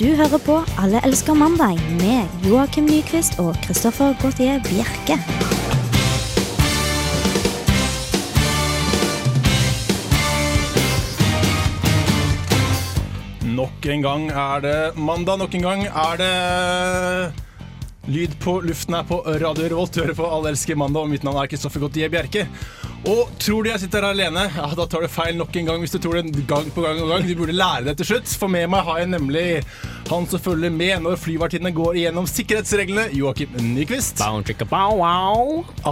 Du hører på Alle elsker mandag med Joakim Nyquist og Christoffer Gautier Bjerke. Nok en gang er det mandag, nok en gang er det lyd på luften her på Radio Revolt. Hører på Alle elsker mandag, og mitt navn er Kristoffer Gautier Bjerke. Og tror du jeg sitter her alene, ja, da tar du feil nok en gang hvis du tror det gang på gang og gang. Du burde lære det til slutt, for med meg har jeg nemlig han som følger med når flyvertinnene går igjennom sikkerhetsreglene, Joakim Nyquist. Bow,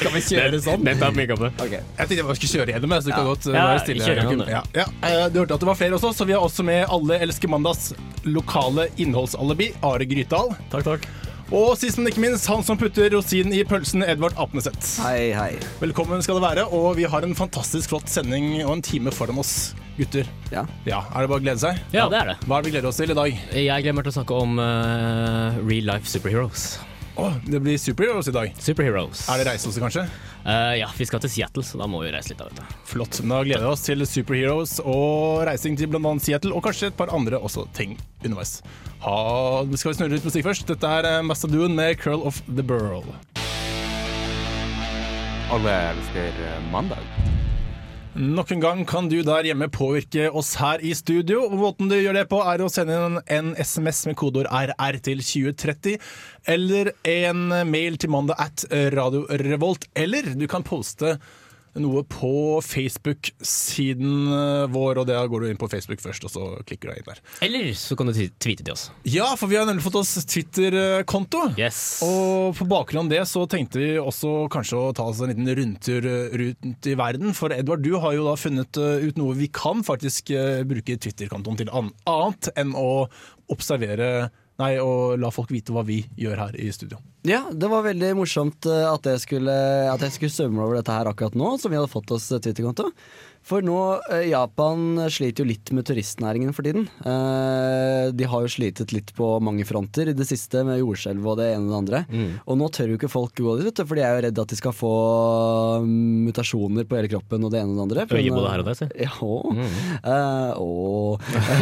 Skal vi kjøre sånn? Dette er okay. Jeg tenkte jeg bare skulle kjøre gjennom, jeg, så du kan godt uh, Ja, være stille. kjør Joakim. gjennom Ja. Ja. eh, Du hørte at det var flere også, så vi har også med Alle elsker mandags lokale innholdsalibi, Are Grytdal. Takk, takk. Og sist, men ikke minst, han som putter rosinen i pølsen, Edvard Apneseth. Hei, hei. Velkommen skal det være, og vi har en fantastisk flott sending og en time foran oss, gutter. Ja. Ja, Er det bare å glede seg? Ja, det er det. Hva er det vi gleder oss til i dag? Jeg glemmer til å snakke om uh, real life superheroes. Å, det blir superheroes i dag. Superheroes. Er det reise også, kanskje? Uh, ja, vi skal til Seattle, så da må vi reise litt. av dette. Flott. Da gleder vi oss til superheroes og reising til bl.a. Seattle, og kanskje et par andre også ting underveis. Ha, skal vi snurre litt musikk først? Dette er eh, Mastadoon med 'Curl of the Burl'. Alle elsker eh, mandag. Nok en gang kan du der hjemme påvirke oss her i studio. og Måten du gjør det på, er å sende inn en SMS med kodeord RR til 2030. Eller en mail til mandag at Radio Revolt. Eller du kan poste noe på Facebook-siden vår, og da går du inn på Facebook først, og så klikker du deg inn der. Eller så kan du tweete til oss. Ja, for vi har nemlig fått oss Twitter-konto. Yes. Og på bakgrunn av det så tenkte vi også kanskje å ta oss en liten rundtur eh, rundt i verden. For Edvard, du har jo da funnet eh, ut noe vi kan faktisk eh, bruke Twitter-kontoen til annet enn å observere Nei, og la folk vite hva vi gjør her i studio. ja, det var veldig morsomt eh, at jeg skulle, at skulle sømme over dette her akkurat nå, som vi hadde fått oss Twitter-konto. For nå, eh, Japan sliter jo litt med turistnæringen for tiden. Eh, De har jo slitet litt på mange fronter i det siste, med jordskjelv og det ene og det andre. Mm. Og nå tør jo ikke folk gå dit, for de er jo redd at de skal få mm, mutasjoner på hele kroppen og det ene og det andre. Øye en, både her og der, si. Ja, eh, åh.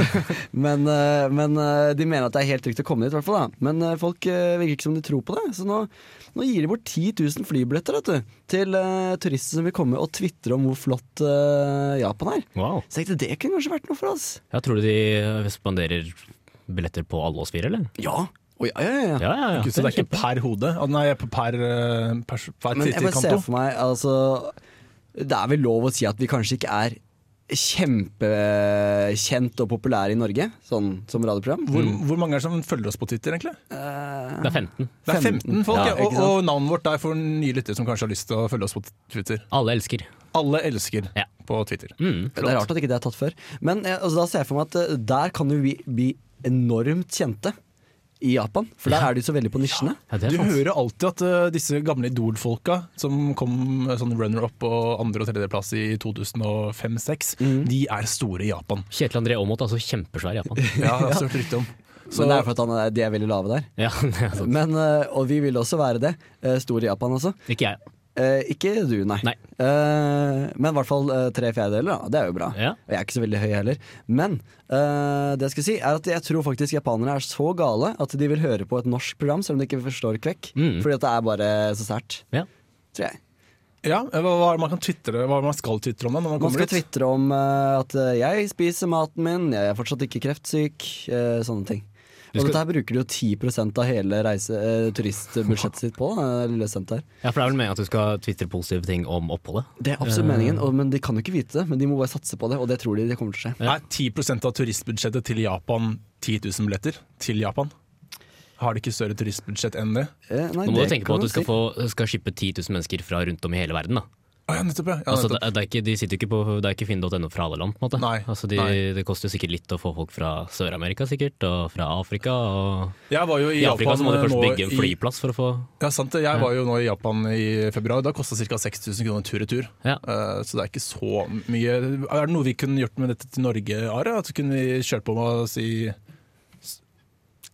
men, eh, men eh, de mener at det er helt trygt å komme dit, i hvert fall. da. Men eh, folk eh, virker ikke som de tror på det. Så nå, nå gir de bort 10 000 flybilletter vet du, til uh, turister som vil komme og tvitre om hvor flott uh, Japan er. Wow. Så jeg tenkte det kunne kanskje vært noe for oss. Ja, tror du de eh, spanderer billetter på alle oss fire, eller? Ja. Oh, ja, ja, ja, ja. Ja, ja, ja. så det er ikke per hode? Ah, Nei, per, per, per Men jeg bare ser for meg altså, Det er vel lov å si at vi kanskje ikke er kjempekjent og populær i Norge, sånn som radioprogram. Hvor, hvor mange er det som følger oss på Twitter, egentlig? Det er 15. Det er 15 folk, Ja, ja. Og, og navnet vårt er for nye lyttere som kanskje har lyst til å følge oss på Twitter. Alle elsker. Alle elsker Ja. på Twitter. Mm. Det er rart at ikke det er tatt før. Men eh, altså, da ser jeg for meg at eh, der kan jo vi bli enormt kjente i Japan. For der er de så veldig på nisjene. Ja, Du sant. hører alltid at uh, disse gamle Idol-folka som kom eh, sånn runner-up og andre- og tredjeplass i 2005-2006, Mm. de er store i Japan. Kjetil André Aamodt er altså kjempesvær i Japan. Ja, det har hørt rykte om. Så, Men det er for at han er, de er veldig lave der. Ja, det er sant. Men, eh, og vi vil også være det. Store i Japan, altså. Ikke jeg. Eh, ikke du, nei. Nei. Eh, men i hvert fall eh, tre fjerdedeler, da. Det er jo bra. Ja. Og jeg er ikke så veldig høy heller. Men eh, det jeg skal si er at jeg tror faktisk japanere er så gale at de vil høre på et norsk program selv om de ikke forstår kvekk. Mm. Fordi at det er bare så sært. Ja. Tror jeg. ja, hva, hva det man kan twittere, hva man skal twitre om det? når man Man skal dit? tvitre om eh, at eh, 'jeg spiser maten min', 'jeg er fortsatt ikke kreftsyk', eh, sånne ting. Du Og skal- dette her bruker de jo 10% av hele reise, eh, turistbudsjettet sitt på. Da, lille senter. ja, for det er vel meningen at du skal tvitre positive ting om oppholdet? Det er absolutt meningen, og, men de kan jo ikke vite det. Men de må bare satse på det, og det tror de det kommer til å skje. Ja. Er 10% av turistbudsjettet til Japan 10 000 billetter til Japan? Har de ikke større turistbudsjett enn det? Eh, nei, Nå må det du tenke på at du skal, si. få, skal shippe 10 000 mennesker fra rundt om i hele verden. da ja, nettopp, ja. altså, nettopp. det, er ikke, de sitter ikke på Det er ikke finn.no fra alle land. på en måte Nei, altså, de, nei. Det koster jo sikkert litt å få folk fra Sør-Amerika sikkert, og fra Afrika. Og Jeg var jo i, I Afrika Japan så må du først bygge en flyplass for å få Ja, sant det. Jeg var jo nå i Japan i februar. Da kosta ca. 6000 kroner tur-retur. Ja. Uh, så det er ikke så mye. Er det noe vi kunne gjort med dette til Norge, Are? At vi kunne kjørt på med å si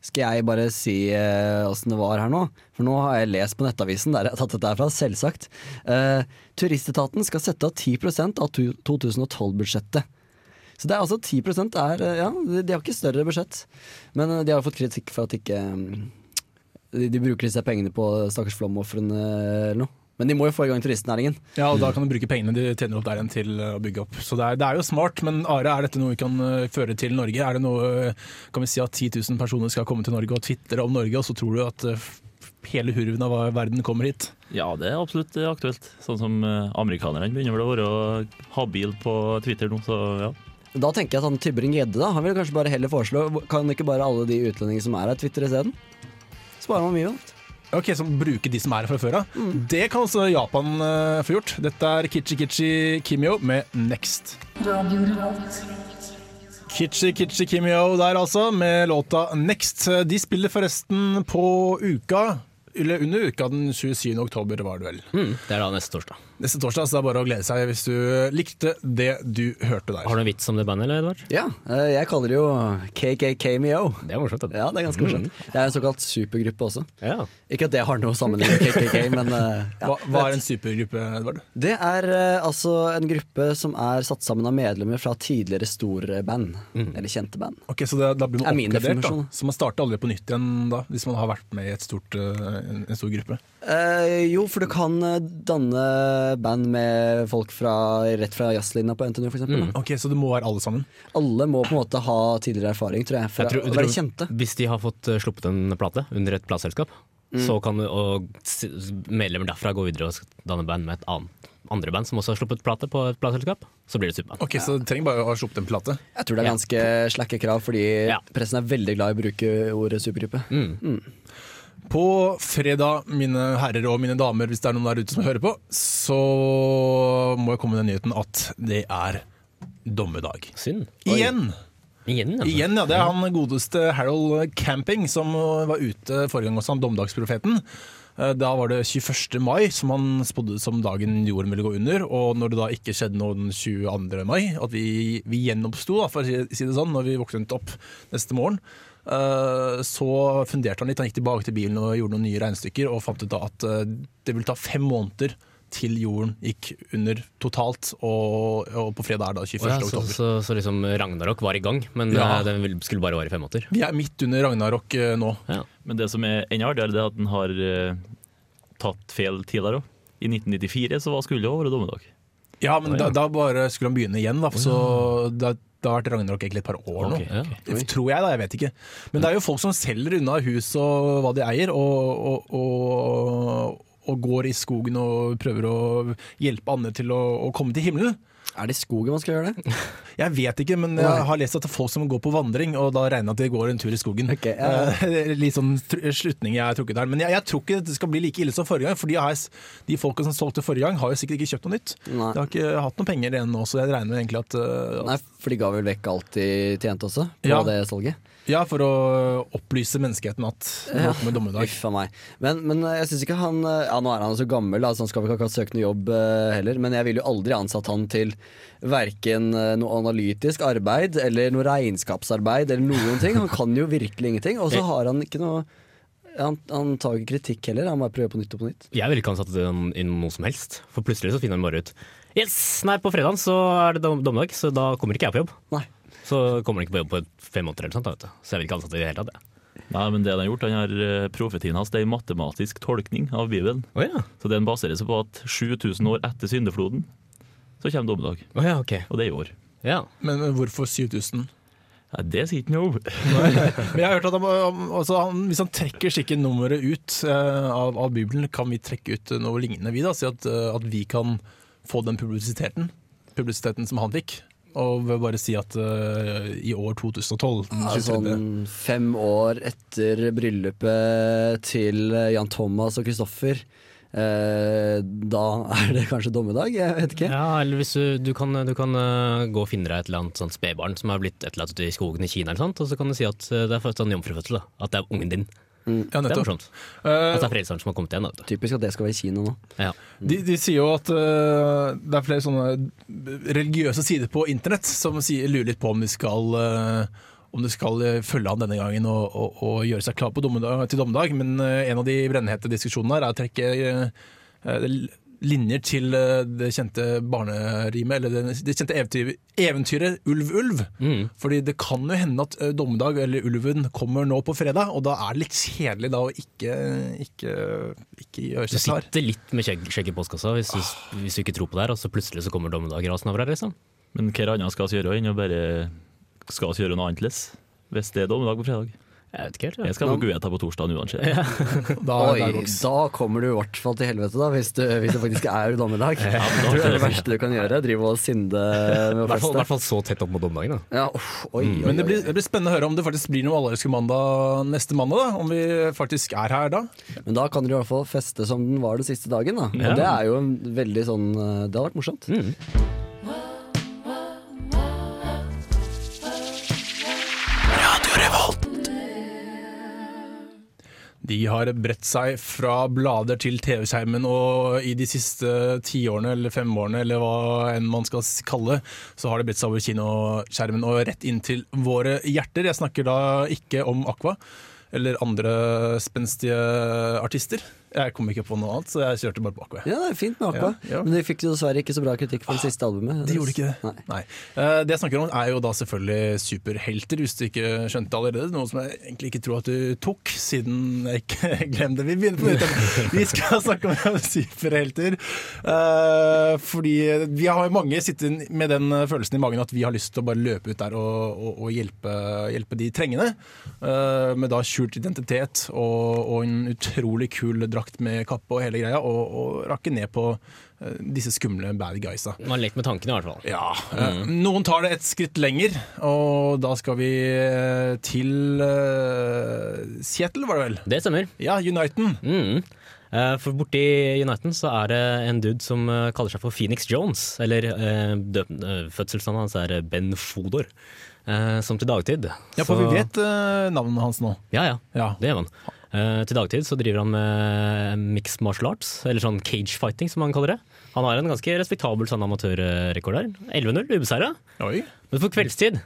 Skal jeg bare si eh, åssen det var her nå? For nå har jeg lest på Nettavisen, der jeg har tatt dette her fra, selvsagt. Eh, turistetaten skal sette av 10 av 2012-budsjettet. Så det er altså 10 er eh, Ja, de, har ikke større budsjett. Men de har fått kritikk for at ikke mm, de, de bruker disse pengene på stakkars flomofrene eller noe. Men de må jo få i gang turistnæringen. Ja, og Da kan du bruke pengene de tjener opp der igjen til å bygge opp. Så det er, det er jo smart, men Are, er dette noe vi kan eh, føre til Norge? Er det noe, eh, Kan vi si at 10 000 personer skal komme til Norge og tvitre om Norge, og så tror du at eh, hele hurven av verden kommer hit? Ja, det er absolutt eh, aktuelt. Sånn som eh, amerikanerne begynner vel å være habil på Twitter nå, så ja. Da tenker jeg at han Tybring-Gjedde da, han vil kanskje bare heller foreslå Kan ikke bare alle de utlendingene som er her, tvitre isteden? Sparer man mye, vet. Ok, Som bruker de som er her fra før av. Det kan også Japan uh, få gjort. Dette er Kichi Kichi Kimio med Next. Kichi Kichi Kimio der altså, med låta Next. De spiller forresten på uka, eller under uka den 27. oktober, var det vel. Mm, det er da neste torsdag. Neste torsdag, så det er bare å glede seg hvis du likte det du hørte der. Har du en vits om det bandet, eller, Edvard? Ja, eh, jeg kaller det jo KKKMEO. Det er morsomt. det. Ja, det er ganske morsomt. Det er en såkalt supergruppe også. Ja. Ikke at det har noe sammenheng med KKK, men eh, ja. Hva, hva er en supergruppe, Edvard? Det er eh, altså en gruppe som er satt sammen av medlemmer fra tidligere store band, mm. Eller kjente band. Ok, Så det, da blir man oppgradert, da. Så man starter aldri på nytt igjen da, hvis man har vært med i et stort, en, stor gruppe? Eh, jo, for du kan eh, danne band med folk fra, rett fra jazzlinja på NTNU, for eksempel. da. Ok, Så det må være alle sammen? Alle må på en måte ha tidligere erfaring, tror jeg, for Jeg tror- å være kjente. Hvis de har fått eh, sluppet en plate under et plateselskap, så kan og medlemmer derfra gå videre og danne band med et annet andre band som også har sluppet plate på et plateselskap, så blir det superband. Ok, Så du trenger bare å ha sluppet en plate? Jeg tror det er Ja. ganske slakke krav, fordi Ja. pressen er veldig glad i å bruke ordet supergruppe. Mm. På fredag, mine herrer og mine damer, hvis det er noen der ute som hører på, så må jeg komme med den nyheten at det er dommedag. Synd. Igjen! Igjen, altså. Igjen, ja. Det er han godeste Harold Camping som var ute forrige gang også, han Dommedagsprofeten. Eh, Da var det 21. mai som han spådde som dagen jorden ville gå under. Og når det da ikke skjedde noe den 22. mai, at vi, vi gjenoppsto, for å si det sånn, når vi våknet opp neste morgen, så funderte han litt. Han gikk tilbake til bilen og gjorde noen nye regnestykker og fant ut da at eh, det ville ta fem måneder til jorden gikk under totalt, og, og på fredag er det da 21. Å ja, oktober. så, så liksom Ragnarok var i gang, men Ja. eh, den skulle bare vare i fem måneder. Vi er midt under Ragnarok eh, nå. Ja. Men det som er enda artigere, det er at den har eh, tatt feil tidligere òg. I 1994 så var skulle det være dommedag. Ja, men da, da bare skulle han begynne igjen, da. Så det, det har vært Ragnarok egentlig et par år nå. Okay, ja. Det Tror jeg, da. Jeg vet ikke. Men det er jo folk som selger unna hus og hva de eier, og, og, og, og går i skogen og prøver å hjelpe andre til å, å komme til himmelen. Er det i skogen man skal gjøre det? Jeg vet ikke, men jeg har lest at det er folk som går på vandring, og da regner jeg at de går en tur i skogen. Okay, ja, Eh, Litt sånn slutning jeg har trukket her. Men jeg, jeg tror ikke det skal bli like ille som forrige gang, for de, har, de folka som solgte forrige gang, har jo sikkert ikke kjøpt noe nytt. Nei. De har ikke hatt noen penger igjen nå, så jeg regner egentlig at, eh, at Nei, for de ga vel vekk alt de tjente også, på Ja. det salget. Ja, for å opplyse menneskeheten at nå kommer dommedag. Uff a meg. Men, men eh, jeg syns ikke han eh, Ja, nå er han så gammel, så altså han skal vel ikke ha søkt noe jobb eh, heller, men jeg ville jo aldri ansatt han til verken noe analytisk arbeid eller noe regnskapsarbeid eller noen ting. Han kan jo virkelig ingenting, og så har han ikke noe han, han tar ikke kritikk heller, han bare prøver på nytt og på nytt. Jeg ville ikke ansatt ham inn noe som helst, for plutselig så finner han bare ut Yes, nei, på fredagen så er det dommedag, så da kommer ikke jeg på jobb. Nei. Så kommer han ikke på jobb på fem måneder eller sånt, da, vet du. Så jeg vil ikke ansette det i det hele tatt. jeg. Nei, men det han har gjort, han har eh, profetien hans, det er en matematisk tolkning av Bibelen. Å ja. Så den baserer seg på at 7000 år etter syndefloden, så kommer dommedag. Å ja, ok. Og det er i år. Ja. Men men hvorfor 7000? Nei, det sier ikke noe. Men jeg har hørt at han, altså han, Hvis han trekker skikkelig nummeret ut eh, av, av Bibelen, kan vi trekke ut noe lignende, vi da? Si at, eh, at vi kan få den publisiteten, publisiteten som han fikk. Og vil bare si at uh, i år 2012, den Ja, sånn fem år etter bryllupet til Jan Thomas og Kristoffer. Eh, da er det kanskje dommedag? Jeg vet ikke. ja, eller hvis du, du kan, du kan uh, gå og finne deg et eller annet sånt spedbarn som er blitt et eller annet ute i skogen i Kina, eller sånt, og så kan du si at eh, det er en jomfrufødsel. At det er ungen din. Ja, Det er morsomt. Uh, At det er frelseren som har kommet igjen, da. Typisk at det skal være i kino nå. Ja. De, de sier jo at uh, det er flere sånne religiøse sider på internett som sier, lurer litt på om de skal uh, om du skal eh, følge han denne gangen og, og, og gjøre seg klar på dommedag, til dommedag. Men eh, en av de brennhete diskusjonene her er å trekke eh, eh, linjer til eh, det kjente barnerimet, eller det, kjente eventyret, eventyret Ulv Ulv. Mm. Fordi det kan jo hende at eh, Dommedag eller Ulven kommer nå på fredag, og da er det litt kjedelig da å ikke, ikke, ikke gjøre seg klar. Du sitter litt med skjegget skjegg i postkassa hvis du, hvis du ikke tror på det her, og så plutselig så kommer dommedag rasende over deg, liksom. Men hva annet skal vi gjøre enn å bare skal vi gjøre noe annet hvis det er dommedag på fredag? Jeg vet ikke helt. Ja. Jeg skal på Gueta på torsdag uansett. Da, Oi, da kommer du i hvert fall til helvete, da, hvis, du, hvis det faktisk er dommedag. Ja, da- det er det verste du kan gjøre. Drive og synde med å feste. i hvert fall så tett opp mot dommedagen. da. Ja, oi, oi, Men det blir, det blir spennende å høre om det faktisk blir noe Allerske mandag neste mandag. da, Om vi faktisk er her da. Men da kan dere i hvert fall feste som den var den siste dagen. Da. Ja. Og det er jo en veldig sånn eh, Det har vært morsomt. Mm. De har bredt seg fra blader til TV-skjermen, og i de siste tiårene eller femårene, eller hva enn man skal kalle, så har det bredt seg over kinoskjermen og rett inn til våre hjerter. Jeg snakker da ikke om Aqua eller andre spenstige artister. Jeg kom ikke på noe annet, så jeg kjørte bare på Aqua. Ja, det er fint med Aqua. Ja, ja. Men de fikk jo dessverre ikke så bra kritikk for det siste albumet. De gjorde ikke det. Nei. Nei. Eh, Det jeg snakker om er jo da selvfølgelig superhelter, hvis du ikke skjønte det allerede. Noe som jeg egentlig ikke tror at du tok, siden jeg ikke glemte det. Vi begynner på nytt. Vi skal snakke om superhelter. Eh, Fordi vi har jo mange sittet med den følelsen i magen at vi har lyst til å bare løpe ut der og, og, og hjelpe, hjelpe de trengende. Eh, Med da skjult identitet og, og en utrolig kul drakt med kappe og hele greia, og, og rakke ned på eh, disse skumle bad guysa. Man har lekt med tankene, i hvert fall. Ja, Mm. Noen tar det et skritt lenger, og da skal vi eh, til uh, Seattle, var det vel? Det stemmer. Ja, Uniten. Mm. Eh, For borti Uniten så er det en dude som eh, kaller seg for Phoenix Jones. Eller uh, eh, fødselsnavnet hans er Ben Fodor. Uh, Som til dagtid. Ja, for Så- vi vet uh, navnet hans nå. Ja, ja. Ja. Det gjør man. Eh, til dagtid så driver han med mixed martial arts, eller sånn cage fighting som han kaller det. Han har en ganske respektabel sånn amatørrekord der. 11-0, ubeseira. Men på kveldstid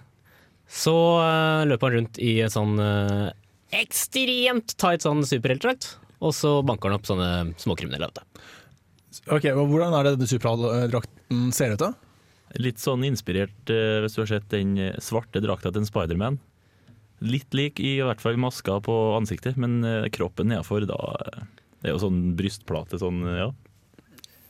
så eh, løper han rundt i en sånn eh, ekstremt tight sånn superheltdrakt. Og så banker han opp sånne småkriminelle. vet du. Ok, men Hvordan er det denne superheltdrakten ser ut, da? Litt sånn inspirert, hvis du har sett den svarte drakta til en Spiderman. Litt lik i hvert fall maska på ansiktet, men eh, kroppen nedafor, da eh, Det er jo sånn brystplate, sånn, eh, ja.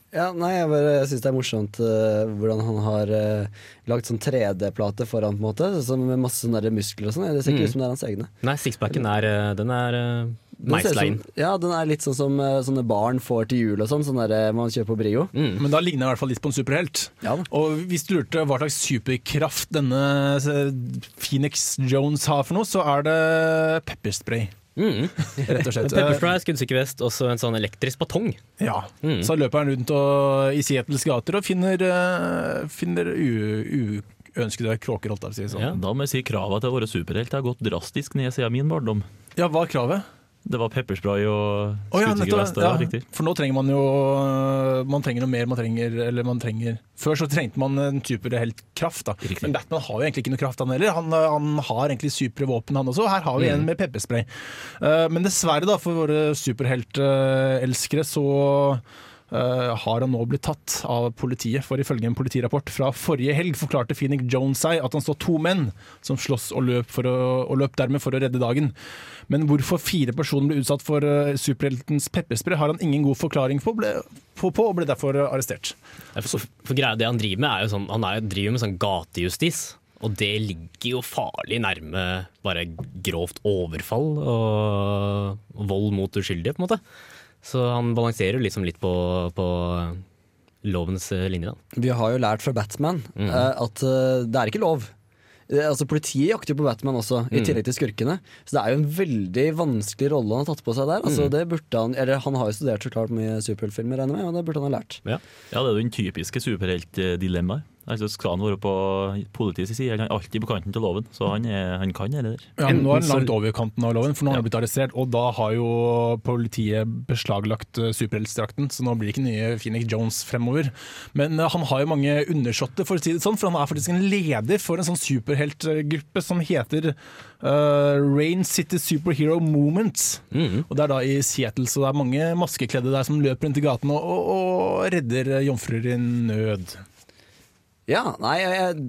Ja, nei, jeg, bare, jeg syns det er morsomt uh, hvordan han har uh, lagd sånn 3D-plate foran, på en måte. så, med masse sånne muskler og sånn. Det ser ikke Mm. ut som det er hans egne. Nei, sixpacken er, eh, den er uh, Inn. som- Ja, den er litt sånn som eh, sånne barn får til jul og sånn. Sånn der eh, man kjøper på Brio. Mm. Men da ligner den i hvert fall litt på en superhelt. Ja. Og hvis du lurte hva slags superkraft denne eh, Phoenix Jones har for noe, så er det pepperspray, Mm. rett og slett. Pepperspray, skuddsikker vest og så en sånn elektrisk batong. Ja, Mm. Så løper han rundt og, i Seattles gater og finner, finner u- uønskede kråker, holdt jeg si. Sånn. Ja. Da må jeg si krava til å være superhelt har gått drastisk ned siden min barndom. Ja, hva er kravet? Det var pepperspray og ja, skuddsikker. Ja, ja. For nå trenger man jo Man trenger noe mer. Man trenger, eller man trenger Før så trengte man en superheltkraft. da Riktig. Men Batman har jo egentlig ikke noe kraft, han heller. Han, han har egentlig supre våpen, han også. Her har vi en med pepperspray. Uh, men dessverre, da, for våre superheltelskere, så har han nå blitt tatt av politiet. For ifølge en politirapport fra forrige helg forklarte Phoenix Jones seg at han så to menn som sloss og løp, å, og løp dermed for å redde dagen. Men hvorfor fire personer ble utsatt for eh, superheltens pepperspray, har han ingen god forklaring på, ble, på, på og ble derfor eh, arrestert. For, for greia, det han driver med, er jo sånn, han er, driver med sånn gatejustis. Og det ligger jo farlig nærme bare grovt overfall og vold mot uskyldige, på en måte. Så han balanserer liksom litt på, på lovens eh, linje, da. Vi har jo lært fra Batman Mm. at eh, det er ikke lov. Altså Politiet jakter jo på Batman også, i Mm. tillegg til skurkene. Så det er jo en veldig vanskelig rolle han har tatt på seg der. Altså Mm. det burde Han eller han har jo studert så klart mye superheltfilmer, regner jeg med, og det burde han ha lært. Ja, det er jo den typiske superheltdilemmaet. Altså Skal han være på politiets side, er han alltid på kanten til loven. Så han, er, han kan det der. Ja, men nå er han langt over kanten av loven, for nå har han blitt arrestert. Og da har jo politiet beslaglagt eh, superheltdrakten, så nå blir det ikke nye Phoenix Jones fremover. Men eh, han har jo mange undersåtte, for å si det sånn, for han er faktisk en leder for en sånn superheltgruppe som heter uh, Rain City Superhero Movement. Mhm. Og det er da i Seattle, så det er mange maskekledde der som løper rundt i gaten og, og, og redder jomfruer i nød. Ja, nei, jeg, jeg,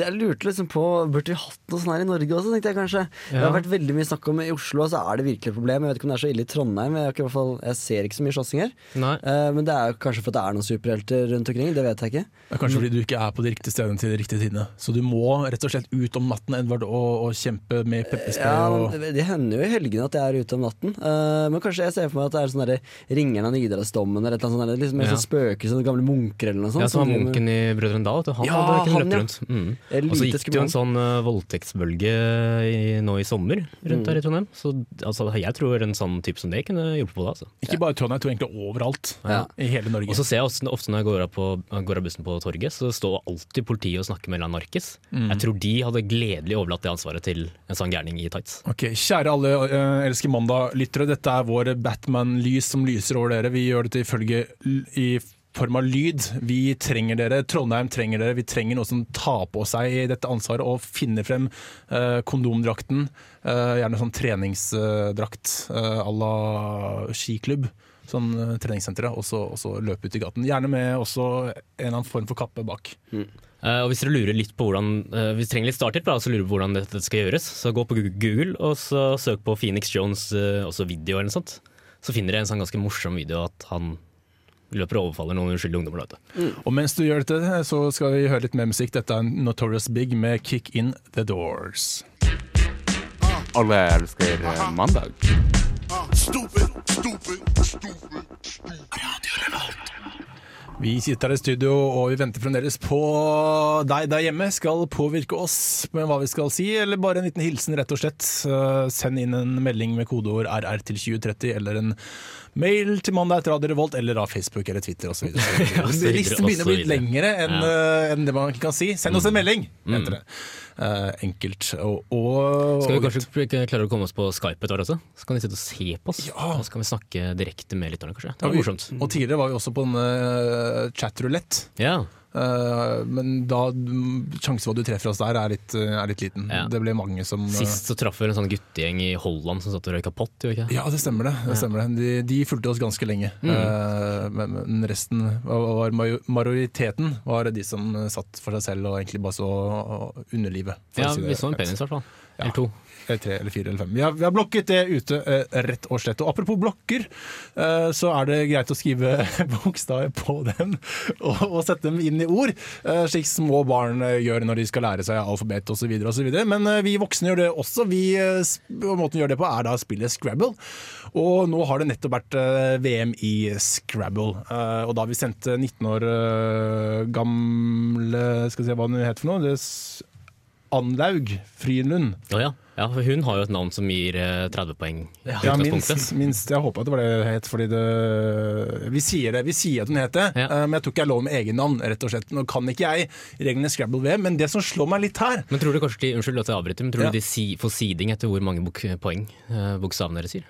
jeg lurte liksom på Burde vi hatt noe sånn her i Norge også, tenkte jeg kanskje. Det har vært veldig mye snakk om I Oslo og så er det virkelig et problem. Jeg vet ikke om det er så ille i Trondheim. Jeg, ikke, i hvert fall, jeg ser ikke så mye slåssing her. Nei. Eh, men det er jo kanskje for at det er noen superhelter rundt omkring. Det vet jeg ikke. Det er kanskje fordi du ikke er på de riktige stedene til de riktige tidene. Så du må rett og slett ut om natten Edvard, og, og kjempe med pepperspray. Ja, og... Det hender jo i helgene at jeg er ute om natten. Uh, men kanskje jeg ser for meg at det er sånn Ringeren av Nidarosdomen eller et eller annet sånt. Liksom, Ja. ja. spøkelse, gamle munker eller noe sånt. Ja, som så munken i Brødrene Dal. Han Ja, han kunnet han, løpt rundt. Mm. Og så gikk det jo en sånn uh, voldtektsbølge i, nå i sommer rundt Mm. her i Trondheim. Så altså, jeg tror en sånn type som det kunne hjulpet på det. Altså. Ikke bare i Trondheim, jeg tror egentlig overalt Ja. i hele Norge. Og så ser jeg også, ofte når jeg går av, på, går av bussen på torget, så står alltid politiet og snakker med en narkis. Mm. Jeg tror de hadde gledelig overlatt det ansvaret til en sånn gærning i tights. Ok, Kjære alle uh, Elsker mandag-lyttere, dette er vår Batman-lys som lyser over dere. Vi gjør dette ifølge i form av lyd. Vi trenger dere, Trondheim trenger dere. Vi trenger noe som tar på seg dette ansvaret og finner frem eh, kondomdrakten. eh, gjerne sånn treningsdrakt uh, à la skiklubb. Sånn uh, treningssenteret, og så, løpe ut i gaten. Gjerne med også en eller annen form for kappe bak. Eh, og hvis dere lurer litt på hvordan uh, Hvis dere trenger litt starthjelp, og så lurer på hvordan dette skal gjøres, så gå på Google og så søk på Phoenix Jones uh, også video eller noe sånt. Så finner dere en sånn ganske morsom video at han løper og overfaller noen uskyldige ungdommer. Mm. Og mens du gjør dette, så skal vi høre litt mer musikk. Dette er Notorious Big med 'Kick In The Doors'. Alle elsker eh, mandag. Vi sitter her i studio og vi venter fremdeles på deg der hjemme. Skal påvirke oss med hva vi skal si, eller bare en liten hilsen, rett og slett. Eh, Send inn en melding med kodeord RR til 2030, eller en mail til mandag etter Radio Revolt, eller av Facebook eller Twitter osv. Listen begynner å bli lengre enn Ja. eh, enn det man kan si. Send oss en melding! heter det. Uh, enkelt. Og, og, Skal vi kanskje klare å komme oss på Skype et år også? Så kan de sitte og se på oss. Ja. Og så kan vi snakke direkte med lytterne, kanskje. Det var morsomt. Og tidligere var vi også på en uh, chatrulett. Ja. Eh, men da mm, sjansen for at du treffer oss der, er litt, eh, er litt liten. Ja. Det ble mange som eh, Sist så traff vi en sånn guttegjeng i Holland som satt og røyka pott. gjorde ikke? Ja, det stemmer det. det, stemmer det. De, de fulgte oss ganske lenge. Mm. Men, resten, var, majoriteten, var de som satt for seg selv og egentlig bare så underlivet. Ja, vi så en penis i hvert fall. Ja. Eller to. Eller tre eller fire eller fem. Vi har, vi har blokket det ute, eh, rett og slett. Og apropos blokker, eh, så er det greit å skrive bokstaver på dem og, og sette dem inn i ord, eh, slik små barn eh, gjør når de skal lære seg alfabet osv. Men eh, vi voksne gjør det også. Vi, eh, og måten vi gjør det på, er da spillet Scrabble. Og nå har det nettopp vært eh, VM i Scrabble. Eh, og da har vi sendt 19 år eh, gamle Skal vi se hva hun heter for noe. Det Anlaug Frynlund. Å ja. Ja, for hun har jo et navn som gir eh, 30 poeng. Ja, minst, minst. Jeg håpa det var det hun het, fordi det Vi sier det, vi sier at hun het det, Ja. eh, men jeg tror ikke jeg lov med egennavn, rett og slett. Nå kan ikke jeg reglene Scrabble ved, men det som slår meg litt her Men tror du kanskje de, unnskyld at jeg avbryter, men tror Ja. du de si, får siding etter hvor mange bok, poeng eh, bokstavene deres sier?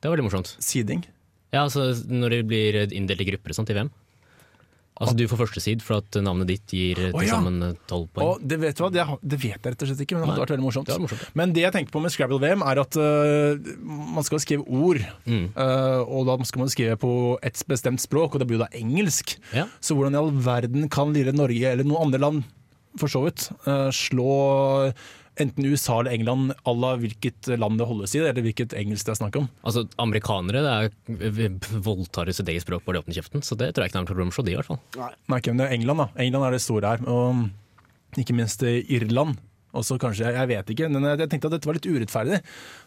Det er veldig morsomt. Seeding. Ja, altså Når det blir inndelt i grupper og sånt i VM. Altså Du får første sid for at navnet ditt gir eh, til ja. sammen tolv poeng. Og det vet du hva, det, det vet jeg rett og slett ikke, men det hadde Nei. vært veldig morsomt. Det morsomt. Men det jeg tenker på med Scrabble-VM, er at uh, man skal skrive ord. Mm. Uh, og da skal man skrive på et bestemt språk, og det blir jo da engelsk. Ja. Så hvordan i all verden kan lille Norge, eller noen andre land for så vidt, uh, slå enten USA eller England à la hvilket land det holdes i, eller hvilket engelsk det er snakk om? Altså Amerikanere det er voldtar sitt eget språk bare de åpner kjeften, så det tror jeg ikke er noe problem for de i hvert fall. Nei, ikke, men det er England, da. England er det store her. Og ikke minst eh, Irland. Også kanskje, jeg vet ikke, men jeg tenkte at dette var litt urettferdig.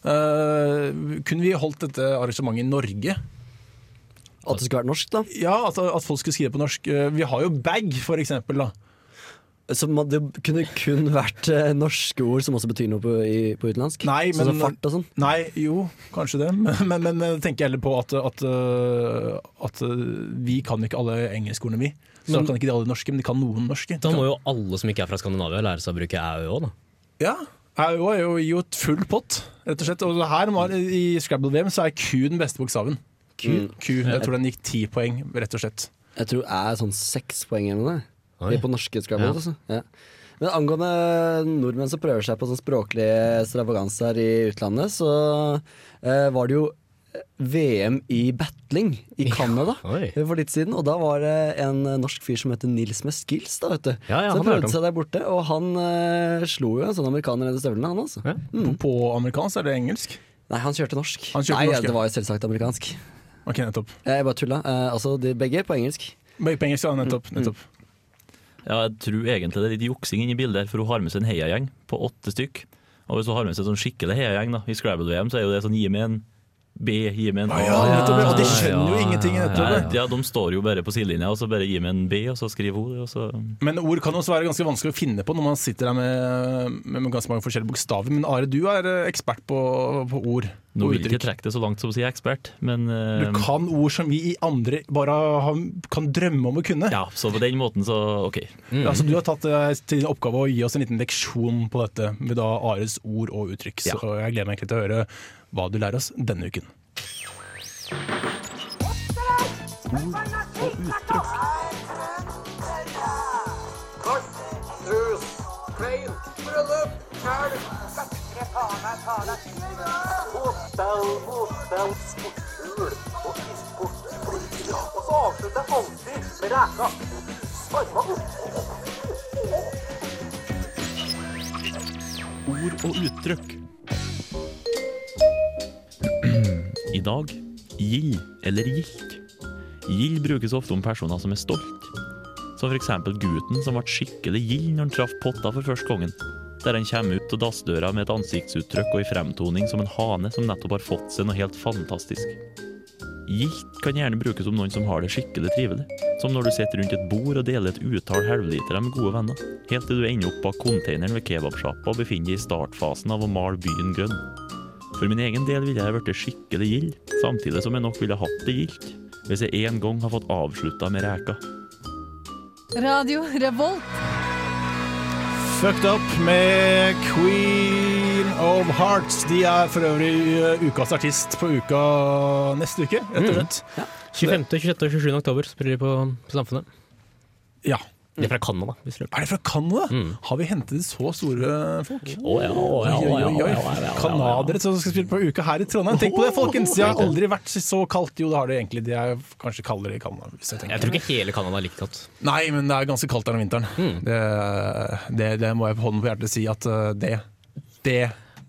Uh, kunne vi holdt dette arrangementet i Norge? At det skulle vært norsk, da. Ja, at, at folk skulle skrive på norsk. Eh, vi har jo bag, for eksempel. Da. Så man- det kunne kun vært eh, norske ord som også betyr noe på, i, på utenlandsk? Nei, sånn men- som fart og sånn? Nei, jo, kanskje det. Men, men, men jeg tenker heller på at, at, øh, at øh, vi kan ikke alle engelskordene, vi. Så Men- da kan ikke de alle norske, men de kan noen norske. Da må jo alle som ikke er fra Skandinavia lære seg å bruke æ òg, da. Ja, jeg er jo jo et full pott, rett og slett. Og her var, i Scrabble-VM så er Q den beste bokstaven. Q, Mm. Q, Jeg tror den gikk ti poeng, rett og slett. Jeg tror jeg er sånn seks poeng eller noe. Oi. På norske Scrabble. Ja. Altså. Ja. Men angående nordmenn som prøver seg på sånn språklige stravaganser i utlandet, så eh, var det jo eh, VM i battling i Canada ja, for litt siden. Og da var det en norsk fyr som heter Nils med skills. Da, vet du. Ja, ja, hørt prøvde seg der borte, og han eh, slo jo en sånn amerikaner ned i støvlene, han altså. Ja. Mm. På amerikansk er det engelsk. Nei, han kjørte norsk. Han kjørte Nei, norsk, ja. det var jo selvsagt amerikansk. Ok, nettopp. Jeg bare tulla. Eh, altså, de, begge på engelsk. Begge På engelsk, ja, nettopp. nettopp. nettopp. Ja, jeg tror egentlig det er litt juksing inni bildet, her, for hun har med seg en heiagjeng på åtte stykk. Og hvis hun har med seg sånn skikkelig heiagjeng i Scrabble-VM, så er jo det sånn gi meg en B, gi meg en A. Ja, nettopp. Og de skjønner jo ja, ingenting. ja, nettopp. Ja, de står jo bare på sidelinja, og så bare gi meg en B, og så skriver hun det, og så Men ord kan også være ganske vanskelig å finne på når man sitter der med, med, ganske mange forskjellige bokstaver. Men Are, du er eh, ekspert på, på ord. Nå vil jeg ikke trekke det så langt som å si ekspert, men uh, Du kan ord som vi i andre bare har, kan drømme om å kunne. ja, så på den måten så OK. Altså, du har tatt uh, til din oppgave å gi oss en liten leksjon på dette med da Ares ord og uttrykk. Så jeg gleder meg egentlig til å høre hva du lærer oss denne uken. Ord og uttrykk. I dag gild eller gilt. Gild brukes ofte om personer som er stolt. Som f.eks. gutten som ble skikkelig gild når han traff potta for første gangen. Der han kommer ut av dassdøra med et ansiktsuttrykk og i fremtoning som en hane som nettopp har fått seg noe helt fantastisk. Gilt kan gjerne brukes om noen som har det skikkelig trivelig. Som når du sitter rundt et bord og deler et utall halvlitere med gode venner. Helt til du ender opp bak containeren ved kebabsjappa og befinner deg i startfasen av å male byen grønn. For min egen del ville jeg blitt skikkelig gild, samtidig som jeg nok ville hatt det gildt. Hvis jeg en gang har fått avslutta med reka. Radio Revolt. Fucked Up med Queen of Hearts. De er for øvrig eh, ukas artist på uka neste uke, rett og slett. 25., 26. og 27. oktober spiller de på, på Samfunnet. Ja. De er fra Canada. Er de fra Canada? Mm. Har vi hentet så store folk? Å ja, å ja. Canadere som skal spille på uka her i Trondheim. Tenk på det, folkens! Det har aldri vært så kaldt. Jo, det har det egentlig. Det er kanskje kaldere i Canada. Jeg Jeg tror ikke hele Canada er like kaldt. Nei, men det er ganske kaldt der om vinteren. Mm. Det, det, det må jeg på hånden på hjertet si at uh, det Det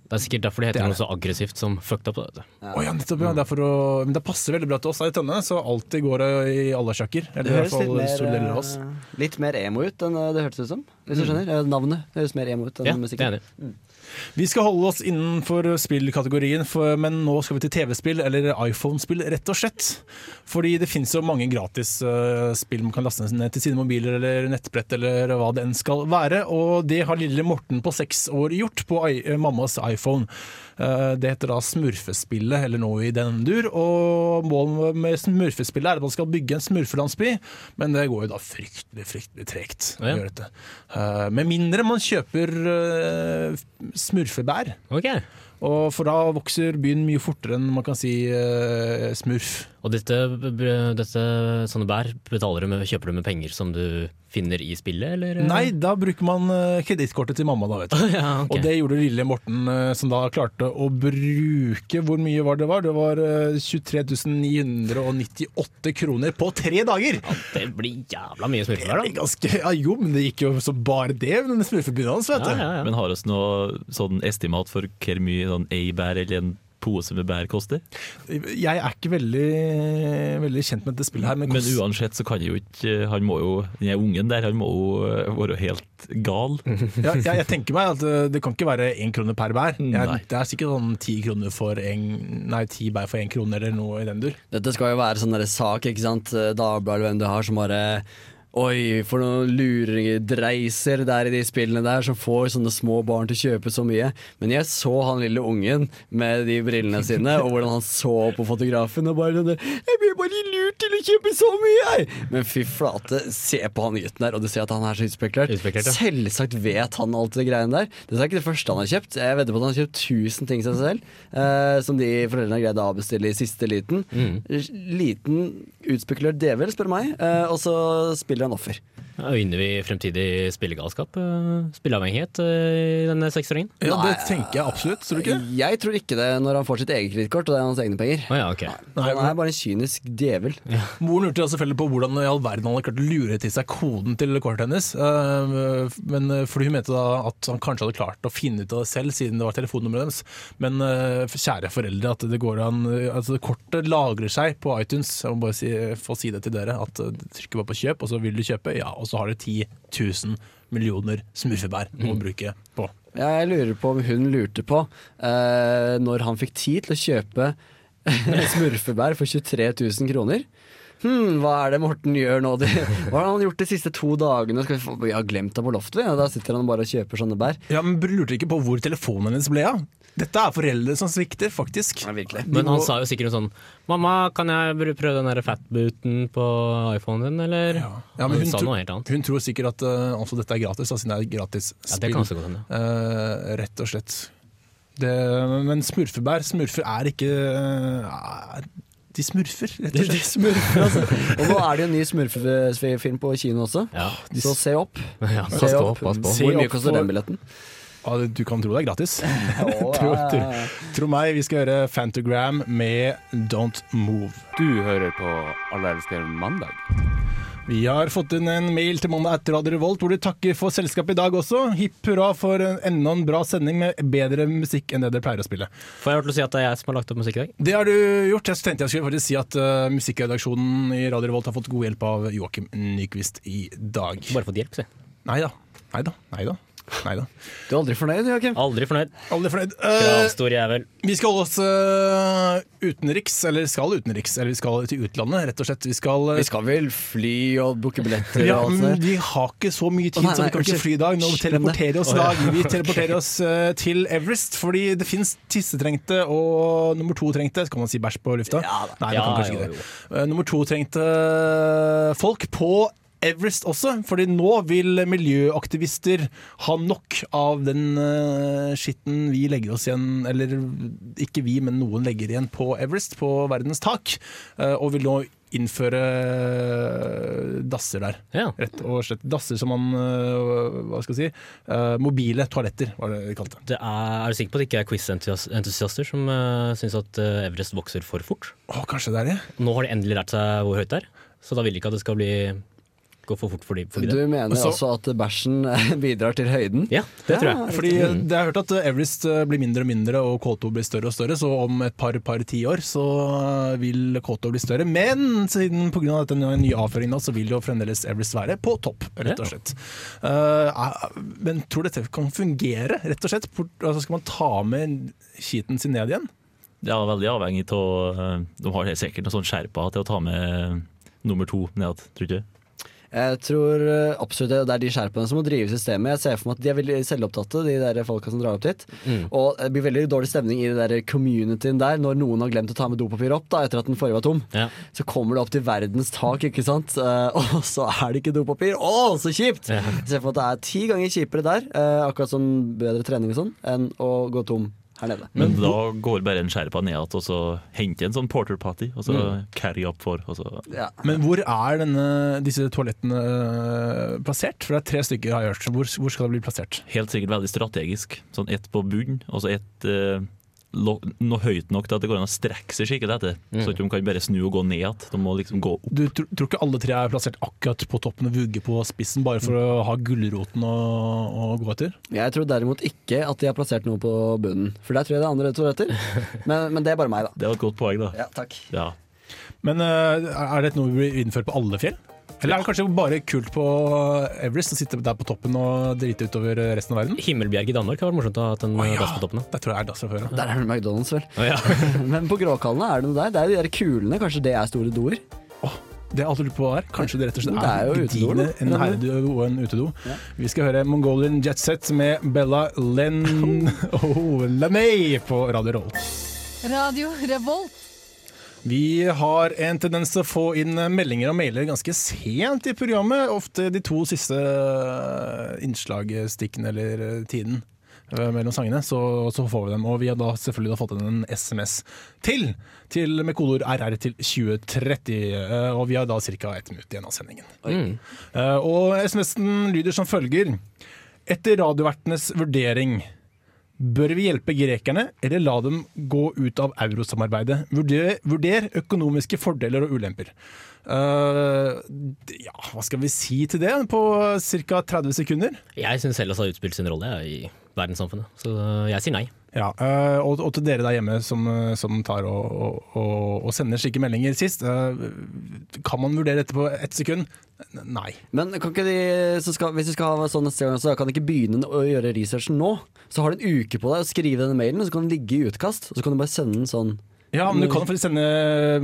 Det er sikkert derfor det Det heter er noe så aggressivt som fucked up. da, Ja. Oh, ja, nettopp. Ja. Det, er for å, men det passer veldig bra til oss her i Tønne, så alltid går det i alle sjakker. Det Eller i høres litt mer, eh, litt mer emo ut enn eh, det hørtes ut som. Hvis du skjønner? Eh, Navnet høres mer emo ut enn Ja, det er det. enig. Vi skal holde oss innenfor spillkategorien, men nå skal vi til TV-spill, eller iPhone-spill, rett og slett. Fordi det finnes jo mange gratis eh, spill man kan laste ned til sine mobiler eller nettbrett eller hva det enn skal være, og det har lille Morten på seks år gjort på eh, mammas iPhone. Eh, det heter da Smurfespillet, eller noe i den dur, og målet med Smurfespillet er at man skal bygge en smurfelandsby, men det går jo da fryktelig, fryktelig tregt å gjøre dette. Eh, med mindre man kjøper eh, smurfebær. Okay. Og for da vokser byen mye fortere enn man kan si smurf. Og dette, dette sånne bær betaler du med, kjøper du med penger som du finner i spillet, eller? Nei, da bruker man uh, kredittkortet til mamma, da, vet du. ja, okay. Og det gjorde lille Morten, eh, som da klarte å bruke Hvor mye var det var? Det var eh, 23 998 kroner på tre dager! Ja, det blir jævla mye smurfebær, da. ganske, ja, jo, men det gikk jo så bare det, den smurfebyen hans, vet du. Ja, ja, ja. Men har vi noe sånn estimat for hvor mye sånn ei bær eller en pose med bær koster? Jeg er ikke veldig, veldig kjent med dette spillet her, men, Men uansett så kan jo ikke Han må jo, den ungen der, han må jo eh, være helt gal. ja, jeg, jeg tenker meg at eh, det kan ikke være én krone per bær. Jeg, det er sikkert sånn ti kroner for en, nei, ti bær for én krone eller noe i den dur. Dette skal jo være sånn der sak, ikke sant. Eh, Dagbladet eller hvem du har, som bare Oi, for noen luredreiser der i de spillene der som får sånne små barn til å kjøpe så mye. Men jeg så han lille ungen med de brillene sine, og hvordan han så på fotografen og bare sånn Jeg blir bare lurt til å kjøpe så mye, jeg! Men fy flate, se på han gutten der, og du ser at han er så utspekulert. Ja. Selvsagt vet han alt det greiene der. Det er ikke det første han har kjøpt. Jeg vedder på at han har kjøpt 1000 ting seg selv, eh, som de foreldrene har greid å avbestille i siste liten. Liten utspekulert djevel, spør meg, eh, og så spiller han offer. Øyner vi fremtidig spillegalskap? eh, Spilleavhengighet eh, i denne seksåringen? Ja, det tenker jeg absolutt. Tror du ikke? Jeg tror ikke det når han får sitt eget kredittkort, og det er hans egne penger. Å ja, ok. Nei, Han er bare en kynisk djevel. Moren lurte selvfølgelig på hvordan i all verden han hadde klart å lure til seg koden til kortet hennes. Eh, Men fordi hun mente da at han kanskje hadde klart å finne ut av det selv, siden det var telefonnummeret deres. Men kjære foreldre, at det går an Altså, kortet lagrer seg på iTunes. Jeg må bare si, få si det til dere. At Trykker bare på kjøp, og så vil du kjøpe, ja, og så har du 10 000 millioner smurfebær å bruke på. Ja, jeg lurer på om hun lurte på uh, når han fikk tid til å kjøpe smurfebær for 23 000 kroner. Hm, hva er det Morten gjør nå? De, hva har han gjort de siste to dagene? Skal vi, få, vi har glemt det på loftet, vi. Ja, da sitter han bare og kjøper sånne bær. Ja, Men lurte ikke på hvor telefonen hennes ble av? Dette er foreldre som svikter, faktisk. Ja, virkelig. Men han sa jo sikkert noe sånn Mamma, kan jeg prøve den der fatbooten på iPhonen din, eller? Ja. Ja, men han hun, sa noe helt annet. hun tror sikkert at uh, også dette er gratis, da, siden det er gratis Ja, det spill. kan også godt ja. Eh, rett og slett. Det, men smurfebær Smurfer er ikke eh, De smurfer, rett og slett. Smurfer, altså. Og nå er det jo en ny smurfefilm på kino også, Ja. så se opp. Ja, Se opp. på, opp. pass på. Hvor mye koster den billetten? Du kan tro det er gratis. Å, Tro, tro, tro meg, vi skal høre Fantagram med Don't Move. Du hører på Alle elsker mandag. Vi har fått inn en mail til Mandag etter Radio Revolt hvor du takker for selskapet i dag også. Hipp hurra for en- enda en bra sending med bedre musikk enn det dere pleier å spille. Får jeg lov til å si at det er jeg som har lagt opp musikk i dag? Det har du gjort. Jeg tenkte jeg skulle faktisk si at uh, musikkredaksjonen i Radio Revolt har fått god hjelp av Joakim Nyquist i dag. Bare fått hjelp, si. Nei da. Nei da. Nei da. Nei da. Du er aldri fornøyd, Joakim? Aldri fornøyd. Aldri fornøyd. Eh, Kravstor jævel. vi skal holde oss eh, utenriks, eller skal utenriks, eller vi skal til utlandet, rett og slett. Vi skal eh, Vi skal vel fly og booke billetter ja, og alt men det? vi har ikke så mye tid, Å, nei, så vi kan ikke fly i dag. Nå teleporterer oss i dag. Vi teleporterer oss eh, til Everest, fordi det fins tissetrengte og nummer to-trengte. Skal man si bæsj på lufta? Ja. Nei, det Ja, kan kanskje jo, ikke det. Eh, nummer to-trengte folk på Everest også, fordi nå vil miljøaktivister ha nok av den uh, skitten vi legger oss igjen, eller ikke vi, men noen legger igjen på Everest, på verdens tak, eh, og vil nå innføre eh, dasser der. Ja. Rett og slett dasser som man Hva skal jeg si? mobile toaletter, var det de kalte det. Er, er du sikker på at det ikke er quiz-entusiaster som uh, syns at eh, Everest vokser for fort? Å, kanskje det er det? Nå har de endelig lært seg hvor høyt det er, så da vil de ikke at det skal bli gå for fort for de, Du mener også, også at bæsjen eh, bidrar til høyden? Ja, det tror jeg. Fordi det har hørt at Everest øh, blir mindre og mindre, og K2 blir større og større, så om et par, par tiår så vil K2 bli større. Men siden pga. denne nye avføringen, så vil jo fremdeles Everest være på topp, rett og slett. Ja. Uh, men tror dette kan fungere, rett og slett? Altså, skal man ta med skiten sin ned igjen? Det er veldig avhengig av eh, De har helt sikkert noe sånn skjerpa til å ta med nummer to ned, tror du ikke? Jeg tror eh, absolutt det er de skjerpene som må drive systemet. Jeg ser for meg at de er veldig selvopptatte, de der folka som drar opp dit. Og det blir veldig dårlig stemning i det der communityen der når noen har glemt å ta med dopapir opp da, etter at den forrige var tom. Ja. Så kommer det opp til verdens tak, ikke sant. Eh, og så er det ikke dopapir. Å, så kjipt! Ja. Jeg ser for meg at det er ti ganger kjipere der, eh, akkurat som bedre trening og sånn, enn å gå tom her nede. Men da går bare en skjerpa ned igjen, og så henter en sånn porter party, og så carry up for, og så Ja. Men hvor er denne, disse toalettene øh, plassert? For det er tre stykker, har jeg hørt. Hvor, hvor skal det bli plassert? Helt sikkert veldig strategisk. Sånn ett på bunnen, og så ett eh, noe høyt nok til at det går an å strekke seg skikkelig etter. Så at de kan bare snu og gå ned igjen. De må liksom gå opp. Du tr tror ikke alle tre er plassert akkurat på toppen og vugge på spissen, bare for å ha gulroten å, å gå etter? Jeg tror derimot ikke at de har plassert noe på bunnen, for der tror jeg det er andre toaletter. Men, men det er bare meg, da. Det var et godt poeng, da. Ja, takk. Ja. Men øh, er dette noe vi blir innført på alle fjell? Eller er det kanskje bare kult på Everest å sitte der på toppen og drite utover resten av verden? Himmelbjerg i Danmark har vært morsomt å ha hatt en Å, ja. dass på toppen. Der tror jeg er dass fra før. Der er det McDonald's, vel. Oh, ja. Men på Gråkallene er det noe der. Det er jo de der kulene. Kanskje det er store doer? Det er alt du lurer på er Kanskje det rett og slett Det er er, utedo, en herredo og en utedo. Ja. Vi skal høre Mongolian Jet Set med Bella Len oh, Laney på Radio Revolt. Radio Revolt. Vi har en tendens til å få inn meldinger og mailer ganske sent i programmet. Ofte de to siste innslagstikkene eller eh, tiden eh, mellom sangene. Så, så får vi dem. Og vi har da selvfølgelig da fått inn en SMS til, til med kodeord RR til 2030. eh, Og vi har da ca. ett minutt igjen av sendingen. Mm. Eh, Og SMS-en lyder som følger. Etter radiovertenes vurdering Bør vi hjelpe grekerne, eller la dem gå ut av eurosamarbeidet? Vurder, vurder økonomiske fordeler og ulemper. Uh, ja, hva skal vi si til det på ca. 30 sekunder? Jeg syns Hellas har utspilt sin rolle i verdenssamfunnet, så jeg sier nei. Ja, eh, og, og til dere der hjemme som, eh, som tar og, og, og, sender slike meldinger sist. eh, kan man vurdere dette på ett sekund? Nei. Men kan ikke de, så skal, hvis du skal ha sånn neste gang, så kan de ikke begynne å gjøre researchen nå? Så har du en uke på deg å skrive denne mailen, og så kan den ligge i utkast. Og så kan du bare sende den sånn. Ja, men du kan jo faktisk sende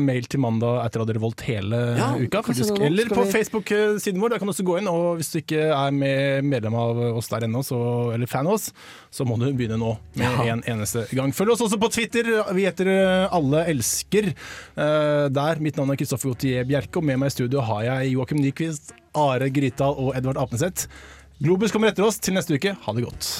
mail til mandag etter Radio Revolt hele Ja, uka. faktisk. Eller på Facebook-siden vår. Der kan du også gå inn. Og hvis du ikke er med medlem av oss der ennå, eller fan av oss, så må du begynne nå med Ja. en eneste gang. Følg oss også på Twitter. Vi heter eh, Alle elsker eh, der. Mitt navn er Kristoffer Gautier Bjerke, og med meg i studio har jeg Joakim Nyquist, Are Grytdal og Edvard Apneseth. Globus kommer etter oss til neste uke. Ha det godt.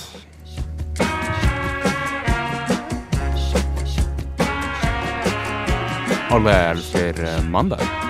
Alle elsker eh, mandag.